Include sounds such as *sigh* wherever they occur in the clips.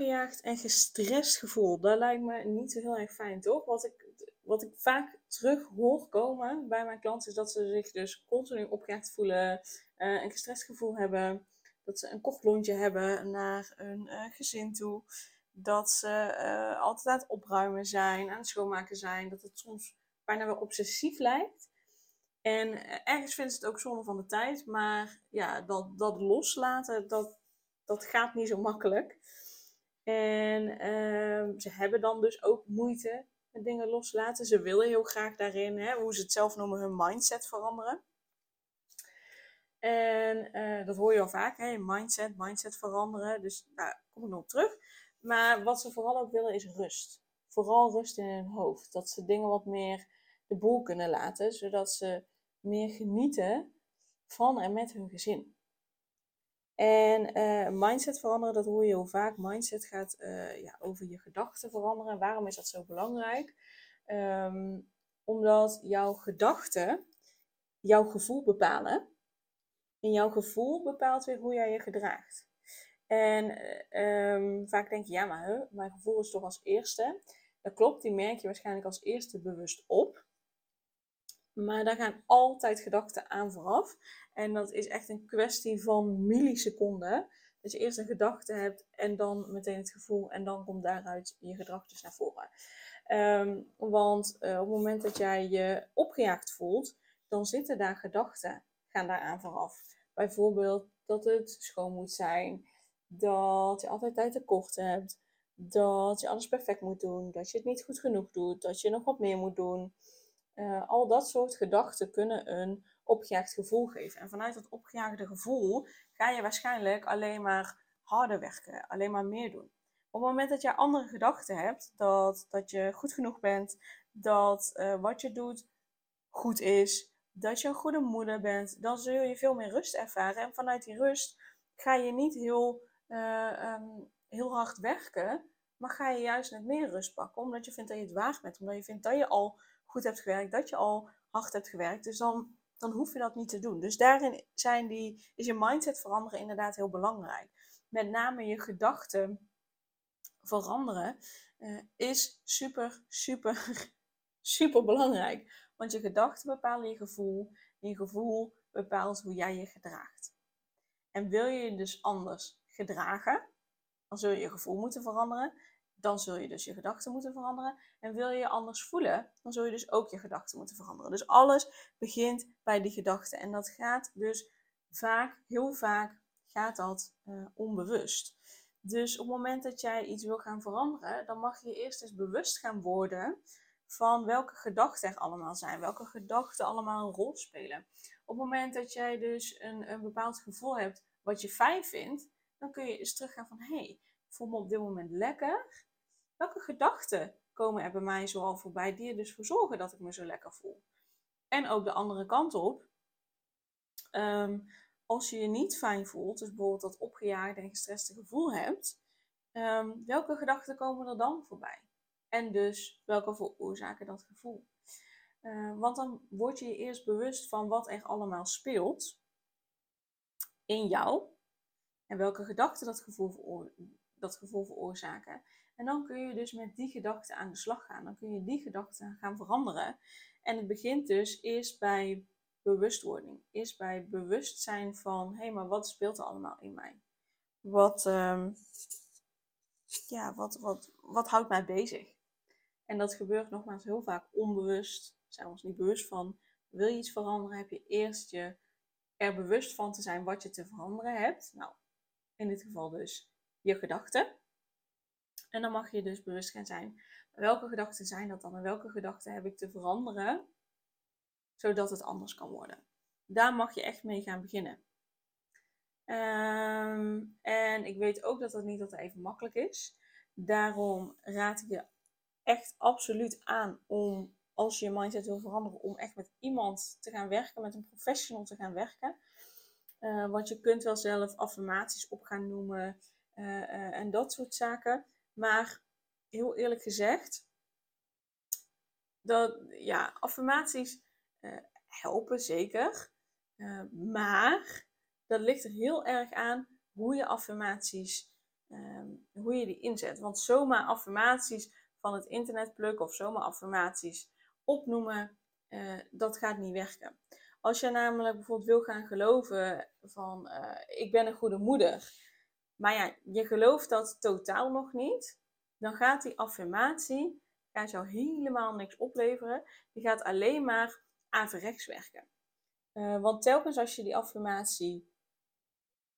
Opgejaagd en gestrest gevoel. Dat lijkt me niet zo heel erg fijn, toch? Wat ik, wat ik vaak terug hoor komen bij mijn klanten is dat ze zich dus continu opgejaagd voelen, uh, een gestrest gevoel hebben, dat ze een kochtlontje hebben naar een uh, gezin toe, dat ze uh, altijd aan het opruimen zijn, aan het schoonmaken zijn, dat het soms bijna wel obsessief lijkt. En ergens vinden ze het ook zonde van de tijd, maar ja, dat, dat loslaten, dat, dat gaat niet zo makkelijk. En ehm, ze hebben dan dus ook moeite met dingen loslaten. Ze willen heel graag daarin, hè, hoe ze het zelf noemen, hun mindset veranderen. En uh, dat hoor je al vaak, hè, mindset, mindset veranderen. Dus daar kom ik nog op terug. Maar wat ze vooral ook willen is rust. Vooral rust in hun hoofd. Dat ze dingen wat meer de boel kunnen laten, zodat ze meer genieten van en met hun gezin. En uh, mindset veranderen, dat hoor je heel vaak. Mindset gaat uh, ja, over je gedachten veranderen. Waarom is dat zo belangrijk? Um, omdat jouw gedachten jouw gevoel bepalen. En jouw gevoel bepaalt weer hoe jij je gedraagt. En um, vaak denk je, ja, maar mijn gevoel is toch als eerste. Dat klopt, die merk je waarschijnlijk als eerste bewust op. Maar daar gaan altijd gedachten aan vooraf. En dat is echt een kwestie van milliseconden. Dat je eerst een gedachte hebt en dan meteen het gevoel. En dan komt daaruit je gedrag dus naar voren. Um, want uh, op het moment dat jij je opgejaagd voelt, dan zitten daar gedachten, gaan daaraan vooraf. Bijvoorbeeld dat het schoon moet zijn, dat je altijd tijd tekort hebt, dat je alles perfect moet doen, dat je het niet goed genoeg doet, dat je nog wat meer moet doen. Uh, al dat soort gedachten kunnen een opgejaagd gevoel geven. En vanuit dat opgejaagde gevoel ga je waarschijnlijk alleen maar harder werken, alleen maar meer doen. Op het moment dat je andere gedachten hebt, dat, dat je goed genoeg bent, dat uh, wat je doet goed is, dat je een goede moeder bent, dan zul je veel meer rust ervaren. En vanuit die rust ga je niet heel, uh, um, heel hard werken, maar ga je juist met meer rust pakken, omdat je vindt dat je het waard bent, omdat je vindt dat je al goed hebt gewerkt, dat je al hard hebt gewerkt. Dus dan, dan hoef je dat niet te doen. Dus daarin zijn die, is je mindset veranderen inderdaad heel belangrijk. Met name je gedachten veranderen uh, is super, super, *laughs* super belangrijk. Want je gedachten bepalen je gevoel. Je gevoel bepaalt hoe jij je gedraagt. En wil je je dus anders gedragen, dan zul je je gevoel moeten veranderen dan zul je dus je gedachten moeten veranderen. En wil je je anders voelen, dan zul je dus ook je gedachten moeten veranderen. Dus alles begint bij die gedachten. En dat gaat dus vaak, heel vaak, gaat dat uh, onbewust. Dus op het moment dat jij iets wil gaan veranderen, dan mag je eerst eens bewust gaan worden van welke gedachten er allemaal zijn, welke gedachten allemaal een rol spelen. Op het moment dat jij dus een, een bepaald gevoel hebt wat je fijn vindt, dan kun je eens teruggaan van hé, hey, ik voel me op dit moment lekker welke gedachten komen er bij mij zoal voorbij die er dus voor zorgen dat ik me zo lekker voel? En ook de andere kant op. Ehm, als je je niet fijn voelt, dus bijvoorbeeld dat opgejaagde en gestreste gevoel hebt, ehm, welke gedachten komen er dan voorbij? En dus welke veroorzaken dat gevoel? Uh, want dan word je je eerst bewust van wat er allemaal speelt in jou en welke gedachten dat gevoel, dat gevoel veroorzaken. En dan kun je dus met die gedachten aan de slag gaan. Dan kun je die gedachten gaan veranderen. En het begint dus eerst bij bewustwording. Eerst bij bewustzijn van, hé, hey, maar wat speelt er allemaal in mij? Wat, um, ja, wat, wat, wat houdt mij bezig? En dat gebeurt nogmaals heel vaak onbewust. Zijn we ons niet bewust van. Wil je iets veranderen, heb je eerst je er bewust van te zijn wat je te veranderen hebt. Nou, in dit geval dus je gedachten. En dan mag je dus bewust gaan zijn. Welke gedachten zijn dat dan? En welke gedachten heb ik te veranderen? Zodat het anders kan worden. Daar mag je echt mee gaan beginnen. Ehm, en ik weet ook dat dat niet altijd even makkelijk is. Daarom raad ik je echt absoluut aan om, als je je mindset wil veranderen, om echt met iemand te gaan werken, met een professional te gaan werken. Uh, want je kunt wel zelf affirmaties op gaan noemen uh, uh, en dat soort zaken. Maar heel eerlijk gezegd, dat, ja, affirmaties helpen zeker. maar dat ligt er heel erg aan hoe je affirmaties, um, hoe je die inzet. Want zomaar affirmaties van het internet plukken of zomaar affirmaties opnoemen, uh, dat gaat niet werken. Als je namelijk bijvoorbeeld wil gaan geloven van ik ben een goede moeder, maar ja, je gelooft dat totaal nog niet, dan gaat die affirmatie gaat jou helemaal niks opleveren. Die gaat alleen maar averechts werken. Uh, want telkens als je die affirmatie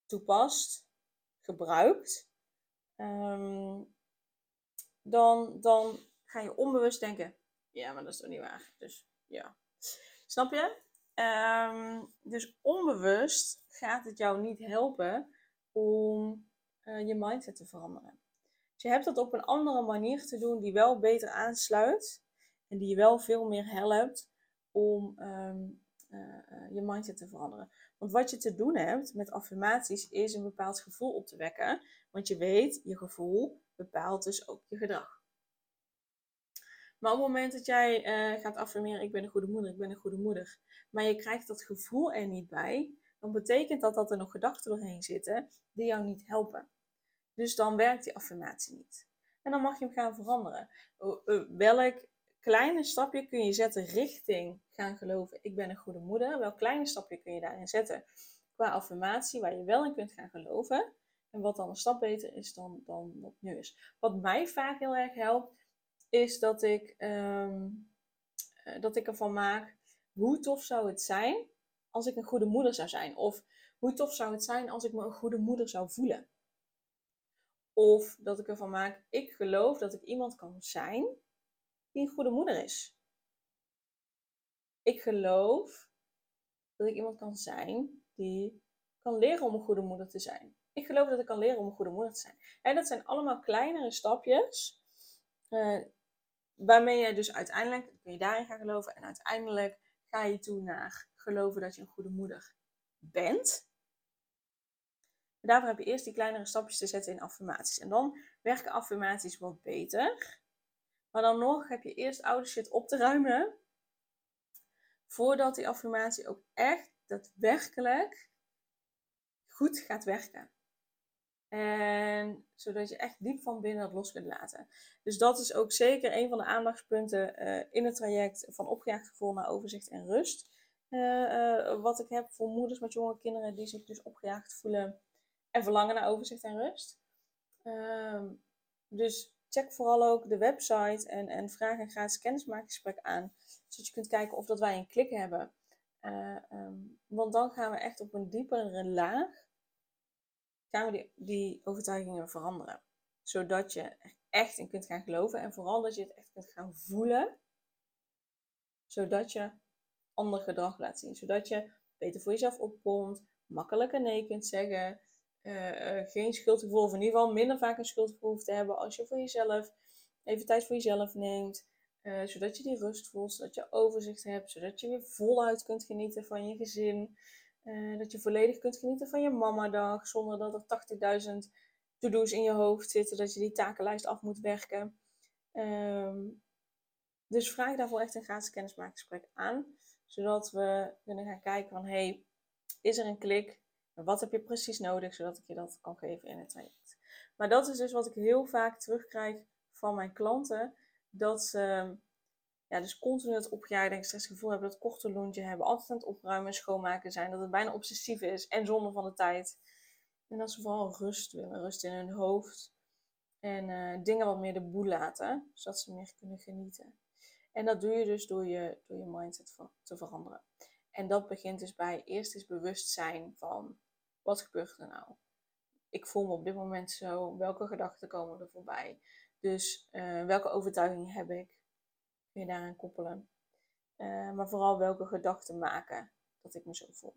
toepast, gebruikt, um, dan, dan ga je onbewust denken: ja, maar dat is toch niet waar. Dus ja. Snap je? Um, dus onbewust gaat het jou niet helpen om uh, je mindset te veranderen. Dus je hebt dat op een andere manier te doen die wel beter aansluit en die je wel veel meer helpt om um, uh, je mindset te veranderen. Want wat je te doen hebt met affirmaties is een bepaald gevoel op te wekken. Want je weet, je gevoel bepaalt dus ook je gedrag. Maar op het moment dat jij uh, gaat affirmeren, ik ben een goede moeder, ik ben een goede moeder, maar je krijgt dat gevoel er niet bij, dan betekent dat dat er nog gedachten doorheen zitten die jou niet helpen. Dus dan werkt die affirmatie niet. En dan mag je hem gaan veranderen. Welk kleine stapje kun je zetten richting gaan geloven, ik ben een goede moeder? Welk kleine stapje kun je daarin zetten qua affirmatie waar je wel in kunt gaan geloven? En wat dan een stap beter is dan, dan wat nu is. Wat mij vaak heel erg helpt, is dat ik, um, dat ik ervan maak, hoe tof zou het zijn als ik een goede moeder zou zijn? Of hoe tof zou het zijn als ik me een goede moeder zou voelen? Of dat ik ervan maak, ik geloof dat ik iemand kan zijn die een goede moeder is. Ik geloof dat ik iemand kan zijn die kan leren om een goede moeder te zijn. Ik geloof dat ik kan leren om een goede moeder te zijn. En dat zijn allemaal kleinere stapjes. Uh, waarmee je dus uiteindelijk, kun je daarin gaan geloven. En uiteindelijk ga je toe naar geloven dat je een goede moeder bent. En daarvoor heb je eerst die kleinere stapjes te zetten in affirmaties. En dan werken affirmaties wat beter. Maar dan nog heb je eerst oude shit op te ruimen. Voordat die affirmatie ook echt daadwerkelijk goed gaat werken. En zodat je echt diep van binnen het los kunt laten. Dus dat is ook zeker een van de aandachtspunten uh, in het traject van opgejaagd gevoel naar overzicht en rust. Uh, uh, wat ik heb voor moeders met jonge kinderen die zich dus opgejaagd voelen en verlangen naar overzicht en rust. Ehm, dus check vooral ook de website en, en vraag een gratis kennismakingsgesprek aan. Zodat je kunt kijken of dat wij een klik hebben. Um, want dan gaan we echt op een diepere laag gaan we die, overtuigingen veranderen. Zodat je er echt in kunt gaan geloven en vooral dat je het echt kunt gaan voelen. Zodat je ander gedrag laat zien. Zodat je beter voor jezelf opkomt, makkelijker nee kunt zeggen. Uh, uh, geen schuldgevoel, of in ieder geval minder vaak een schuldgevoel hoeft te hebben als je voor jezelf even tijd voor jezelf neemt. Uh, zodat je die rust voelt, zodat je overzicht hebt, zodat je weer voluit kunt genieten van je gezin. Uh, dat je volledig kunt genieten van je mamadag zonder dat er 80.000 to-do's in je hoofd zitten, dat je die takenlijst af moet werken. Um, dus vraag daarvoor echt een gratis kennismakingsgesprek aan, zodat we kunnen gaan kijken van hey, is er een klik? Wat heb je precies nodig, zodat ik je dat kan geven in het traject. Maar dat is dus wat ik heel vaak terugkrijg van mijn klanten, dat ze ja, dus continu het opgejaagde stressgevoel hebben, dat korte lontje hebben, altijd aan het opruimen en schoonmaken zijn, dat het bijna obsessief is en zonde van de tijd. En dat ze vooral rust willen, rust in hun hoofd en uh, dingen wat meer de boel laten, zodat ze meer kunnen genieten. En dat doe je dus door je, door je mindset te veranderen. En dat begint dus bij eerst eens bewustzijn van wat gebeurt er nou? Ik voel me op dit moment zo, welke gedachten komen er voorbij? Dus uh, welke overtuiging heb ik? Kun je daaraan koppelen. Uh, maar vooral welke gedachten maken dat ik me zo voel.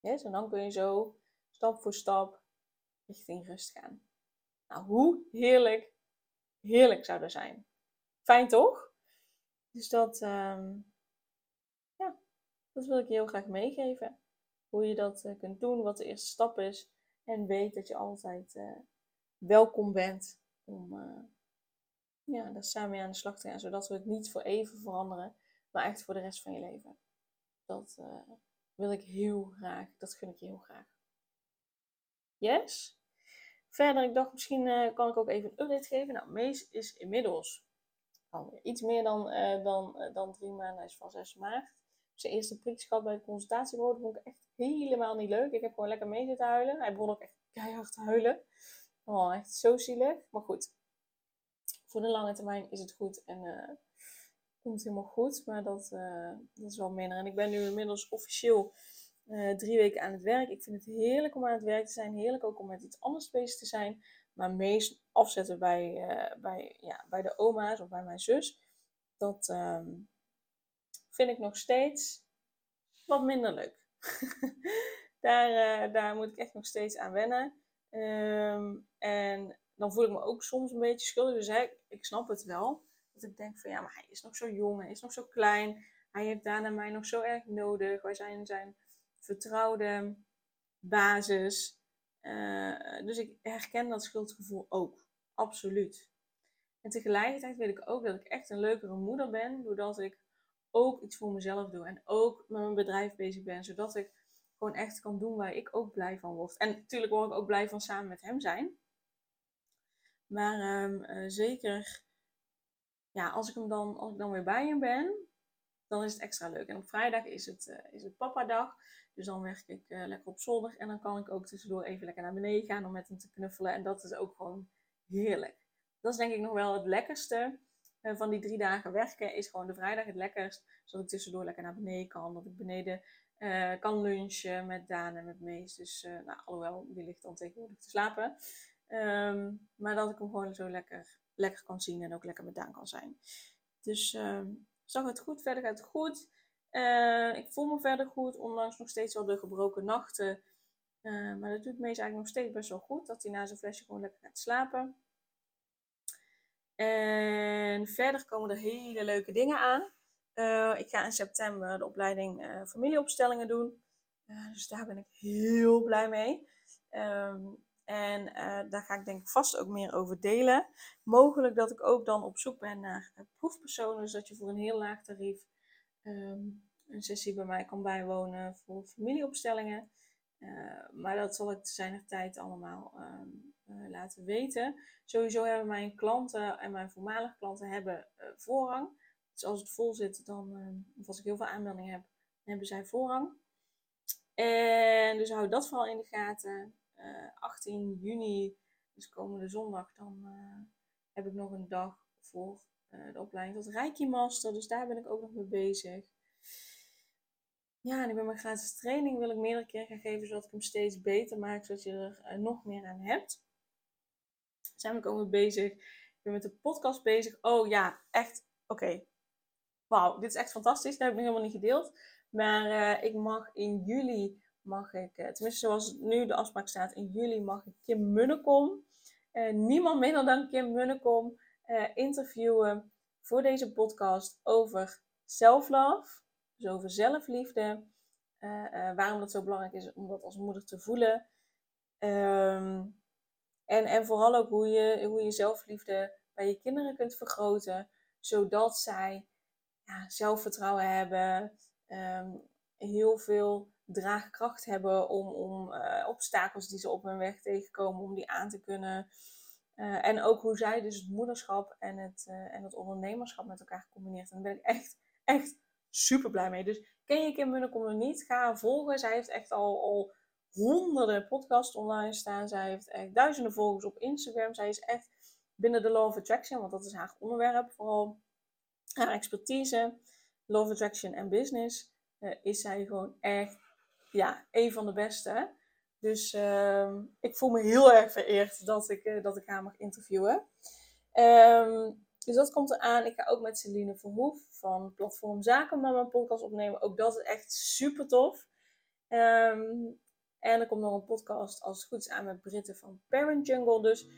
Yes, en dan kun je zo stap voor stap richting rust gaan. Nou, hoe heerlijk, heerlijk zou dat zijn. Fijn toch? Dus dat, ehm, ja, dat wil ik je heel graag meegeven. Hoe je dat uh, kunt doen, wat de eerste stap is. En weet dat je altijd uh, welkom bent om ja, daar samen mee aan de slag te gaan. Zodat we het niet voor even veranderen, maar echt voor de rest van je leven. Dat wil ik heel graag, dat gun ik je heel graag. Yes? Verder, ik dacht misschien uh, kan ik ook even een update geven. Nou, Mees is inmiddels iets meer dan, uh, dan, dan drie maanden. Hij is van 6 maart. Zijn eerste gehad bij de consultatiebureau. Vond ik echt helemaal niet leuk. Ik heb gewoon lekker mee zitten huilen. Hij begon ook echt keihard te huilen. Oh, echt zo zielig. Maar goed, voor de lange termijn is het goed en komt helemaal goed. Maar dat, dat is wel minder. En ik ben nu inmiddels officieel uh, drie weken aan het werk. Ik vind het heerlijk om aan het werk te zijn. Heerlijk ook om met iets anders bezig te zijn. Maar meest afzetten bij, bij, ja, bij de oma's of bij mijn zus. Dat um, vind ik nog steeds wat minder leuk. *laughs* daar, daar moet ik echt nog steeds aan wennen. Um, en dan voel ik me ook soms een beetje schuldig. Dus ik snap het wel. Dat ik denk van ja, maar hij is nog zo jong. Hij is nog zo klein. Hij heeft daarna mij nog zo erg nodig. Wij zijn zijn vertrouwde basis. Uh, dus ik herken dat schuldgevoel ook. Absoluut. En tegelijkertijd weet ik ook dat ik echt een leukere moeder ben, doordat ik ook iets voor mezelf doe en ook met mijn bedrijf bezig ben, zodat ik gewoon echt kan doen waar ik ook blij van word. En natuurlijk word ik ook blij van samen met hem zijn. Maar um, uh, zeker, ja, als ik, hem dan, als ik dan weer bij hem ben, dan is het extra leuk. En op vrijdag is het, uh, is het papa dag. Dus dan werk ik uh, lekker op zolder en dan kan ik ook tussendoor even lekker naar beneden gaan om met hem te knuffelen. En dat is ook gewoon heerlijk. Dat is denk ik nog wel het lekkerste van die drie dagen werken. Is gewoon de vrijdag het lekkerst. Zodat ik tussendoor lekker naar beneden kan. Dat ik beneden kan lunchen met Daan en met Mees. Dus nou, alhoewel, die ligt dan tegenwoordig te slapen. Um, maar dat ik hem gewoon zo lekker, lekker kan zien en ook lekker met kan zijn. Dus um, zag het goed, verder gaat het goed. Uh, ik voel me verder goed, ondanks nog steeds wel de gebroken nachten. Uh, maar dat doet Mees eigenlijk nog steeds best wel goed. Dat hij na zijn flesje gewoon lekker gaat slapen. En verder komen er hele leuke dingen aan. Uh, ik ga in september de opleiding familieopstellingen doen. dus daar ben ik heel blij mee. Um, en daar ga ik denk ik vast ook meer over delen. Mogelijk dat ik ook dan op zoek ben naar proefpersonen. Dus dat je voor een heel laag tarief um, een sessie bij mij kan bijwonen voor familieopstellingen. Uh, maar dat zal ik te tijd allemaal uh, laten weten. Sowieso hebben mijn klanten en mijn voormalige klanten hebben voorrang. Dus als het vol zit, dan, ehm, of als ik heel veel aanmeldingen heb, hebben zij voorrang. En dus hou dat vooral in de gaten. 18 juni, dus komende zondag, dan heb ik nog een dag voor de opleiding tot Reiki Master. Dus daar ben ik ook nog mee bezig. Ja, en ik ben mijn gratis training wil ik meerdere keer gaan geven, zodat ik hem steeds beter maak, zodat je er nog meer aan hebt. Zijn we ook mee bezig. Ik ben met de podcast bezig. Oh ja, echt. Oké. Wauw, dit is echt fantastisch. Dat heb ik nog helemaal niet gedeeld. Maar ik mag in juli, mag ik, uh, tenminste zoals nu de afspraak staat, in juli mag ik Kim Munnekom, niemand minder dan Kim Munnekom, interviewen voor deze podcast over self-love. Dus over zelfliefde. Uh, uh, waarom dat zo belangrijk is om dat als moeder te voelen. Um, en, en vooral ook hoe je, hoe je zelfliefde bij je kinderen kunt vergroten. Zodat zij ja, zelfvertrouwen hebben. Um, heel veel draagkracht hebben om, om uh, obstakels die ze op hun weg tegenkomen, om die aan te kunnen. en ook hoe zij dus het moederschap en het, en het ondernemerschap met elkaar combineert. En daar ben ik echt, echt super blij mee. Dus ken je Kim Munnekom nog niet? Ga haar volgen. Zij heeft echt al, al honderden podcasts online staan. Zij heeft echt duizenden volgers op Instagram. Zij is echt binnen de Law of Attraction, want dat is haar onderwerp, vooral haar expertise, Law of Attraction en business, is zij gewoon echt ja, een van de beste. Dus uh, ik voel me heel erg vereerd dat ik, uh, dat ik haar mag interviewen. Um, dus dat komt eraan. Ik ga ook met Celine Verhoef van Platform Zaken met mijn podcast opnemen. Ook dat is echt super tof. Um, En er komt nog een podcast, als het goed is, aan met Britten van Parent Jungle. Dus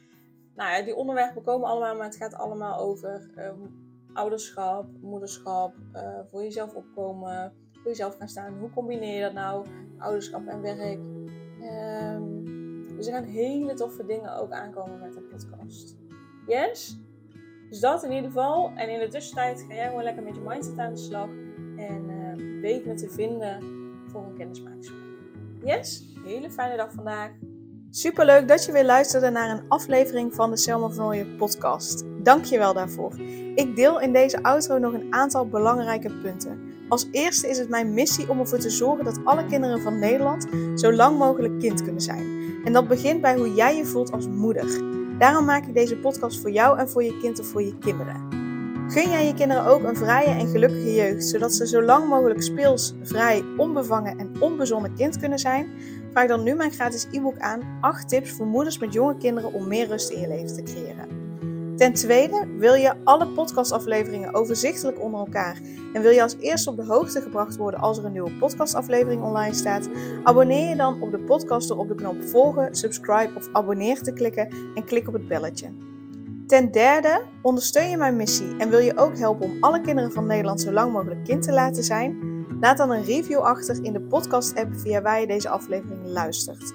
nou ja, die onderwerpen komen allemaal, maar het gaat allemaal over ehm, ouderschap, moederschap, uh, voor jezelf opkomen, voor jezelf gaan staan. Hoe combineer je dat nou, ouderschap en werk? Um, dus er gaan hele toffe dingen ook aankomen met de podcast. Yes? Dus dat in ieder geval. En in de tussentijd ga jij gewoon lekker met je mindset aan de slag. En uh, weet me te vinden voor een kennismakingsgesprek. Yes? Hele fijne dag vandaag. Super leuk dat je weer luisterde naar een aflevering van de Selma van Ooyen podcast. Dank je wel daarvoor. Ik deel in deze outro nog een aantal belangrijke punten. Als eerste is het mijn missie om ervoor te zorgen dat alle kinderen van Nederland zo lang mogelijk kind kunnen zijn. En dat begint bij hoe jij je voelt als moeder. Daarom maak ik deze podcast voor jou en voor je kind of voor je kinderen. Gun jij je kinderen ook een vrije en gelukkige jeugd, zodat ze zo lang mogelijk speels, vrij, onbevangen en onbezonnen kind kunnen zijn? Vraag dan nu mijn gratis e-book aan 8 tips voor moeders met jonge kinderen om meer rust in je leven te creëren. Ten tweede, wil je alle podcastafleveringen overzichtelijk onder elkaar en wil je als eerste op de hoogte gebracht worden als er een nieuwe podcastaflevering online staat? Abonneer je dan op de podcast door op de knop volgen, subscribe of abonneer te klikken en klik op het belletje. Ten derde, ondersteun je mijn missie en wil je ook helpen om alle kinderen van Nederland zo lang mogelijk kind te laten zijn? Laat dan een review achter in de podcast-app via waar je deze aflevering luistert.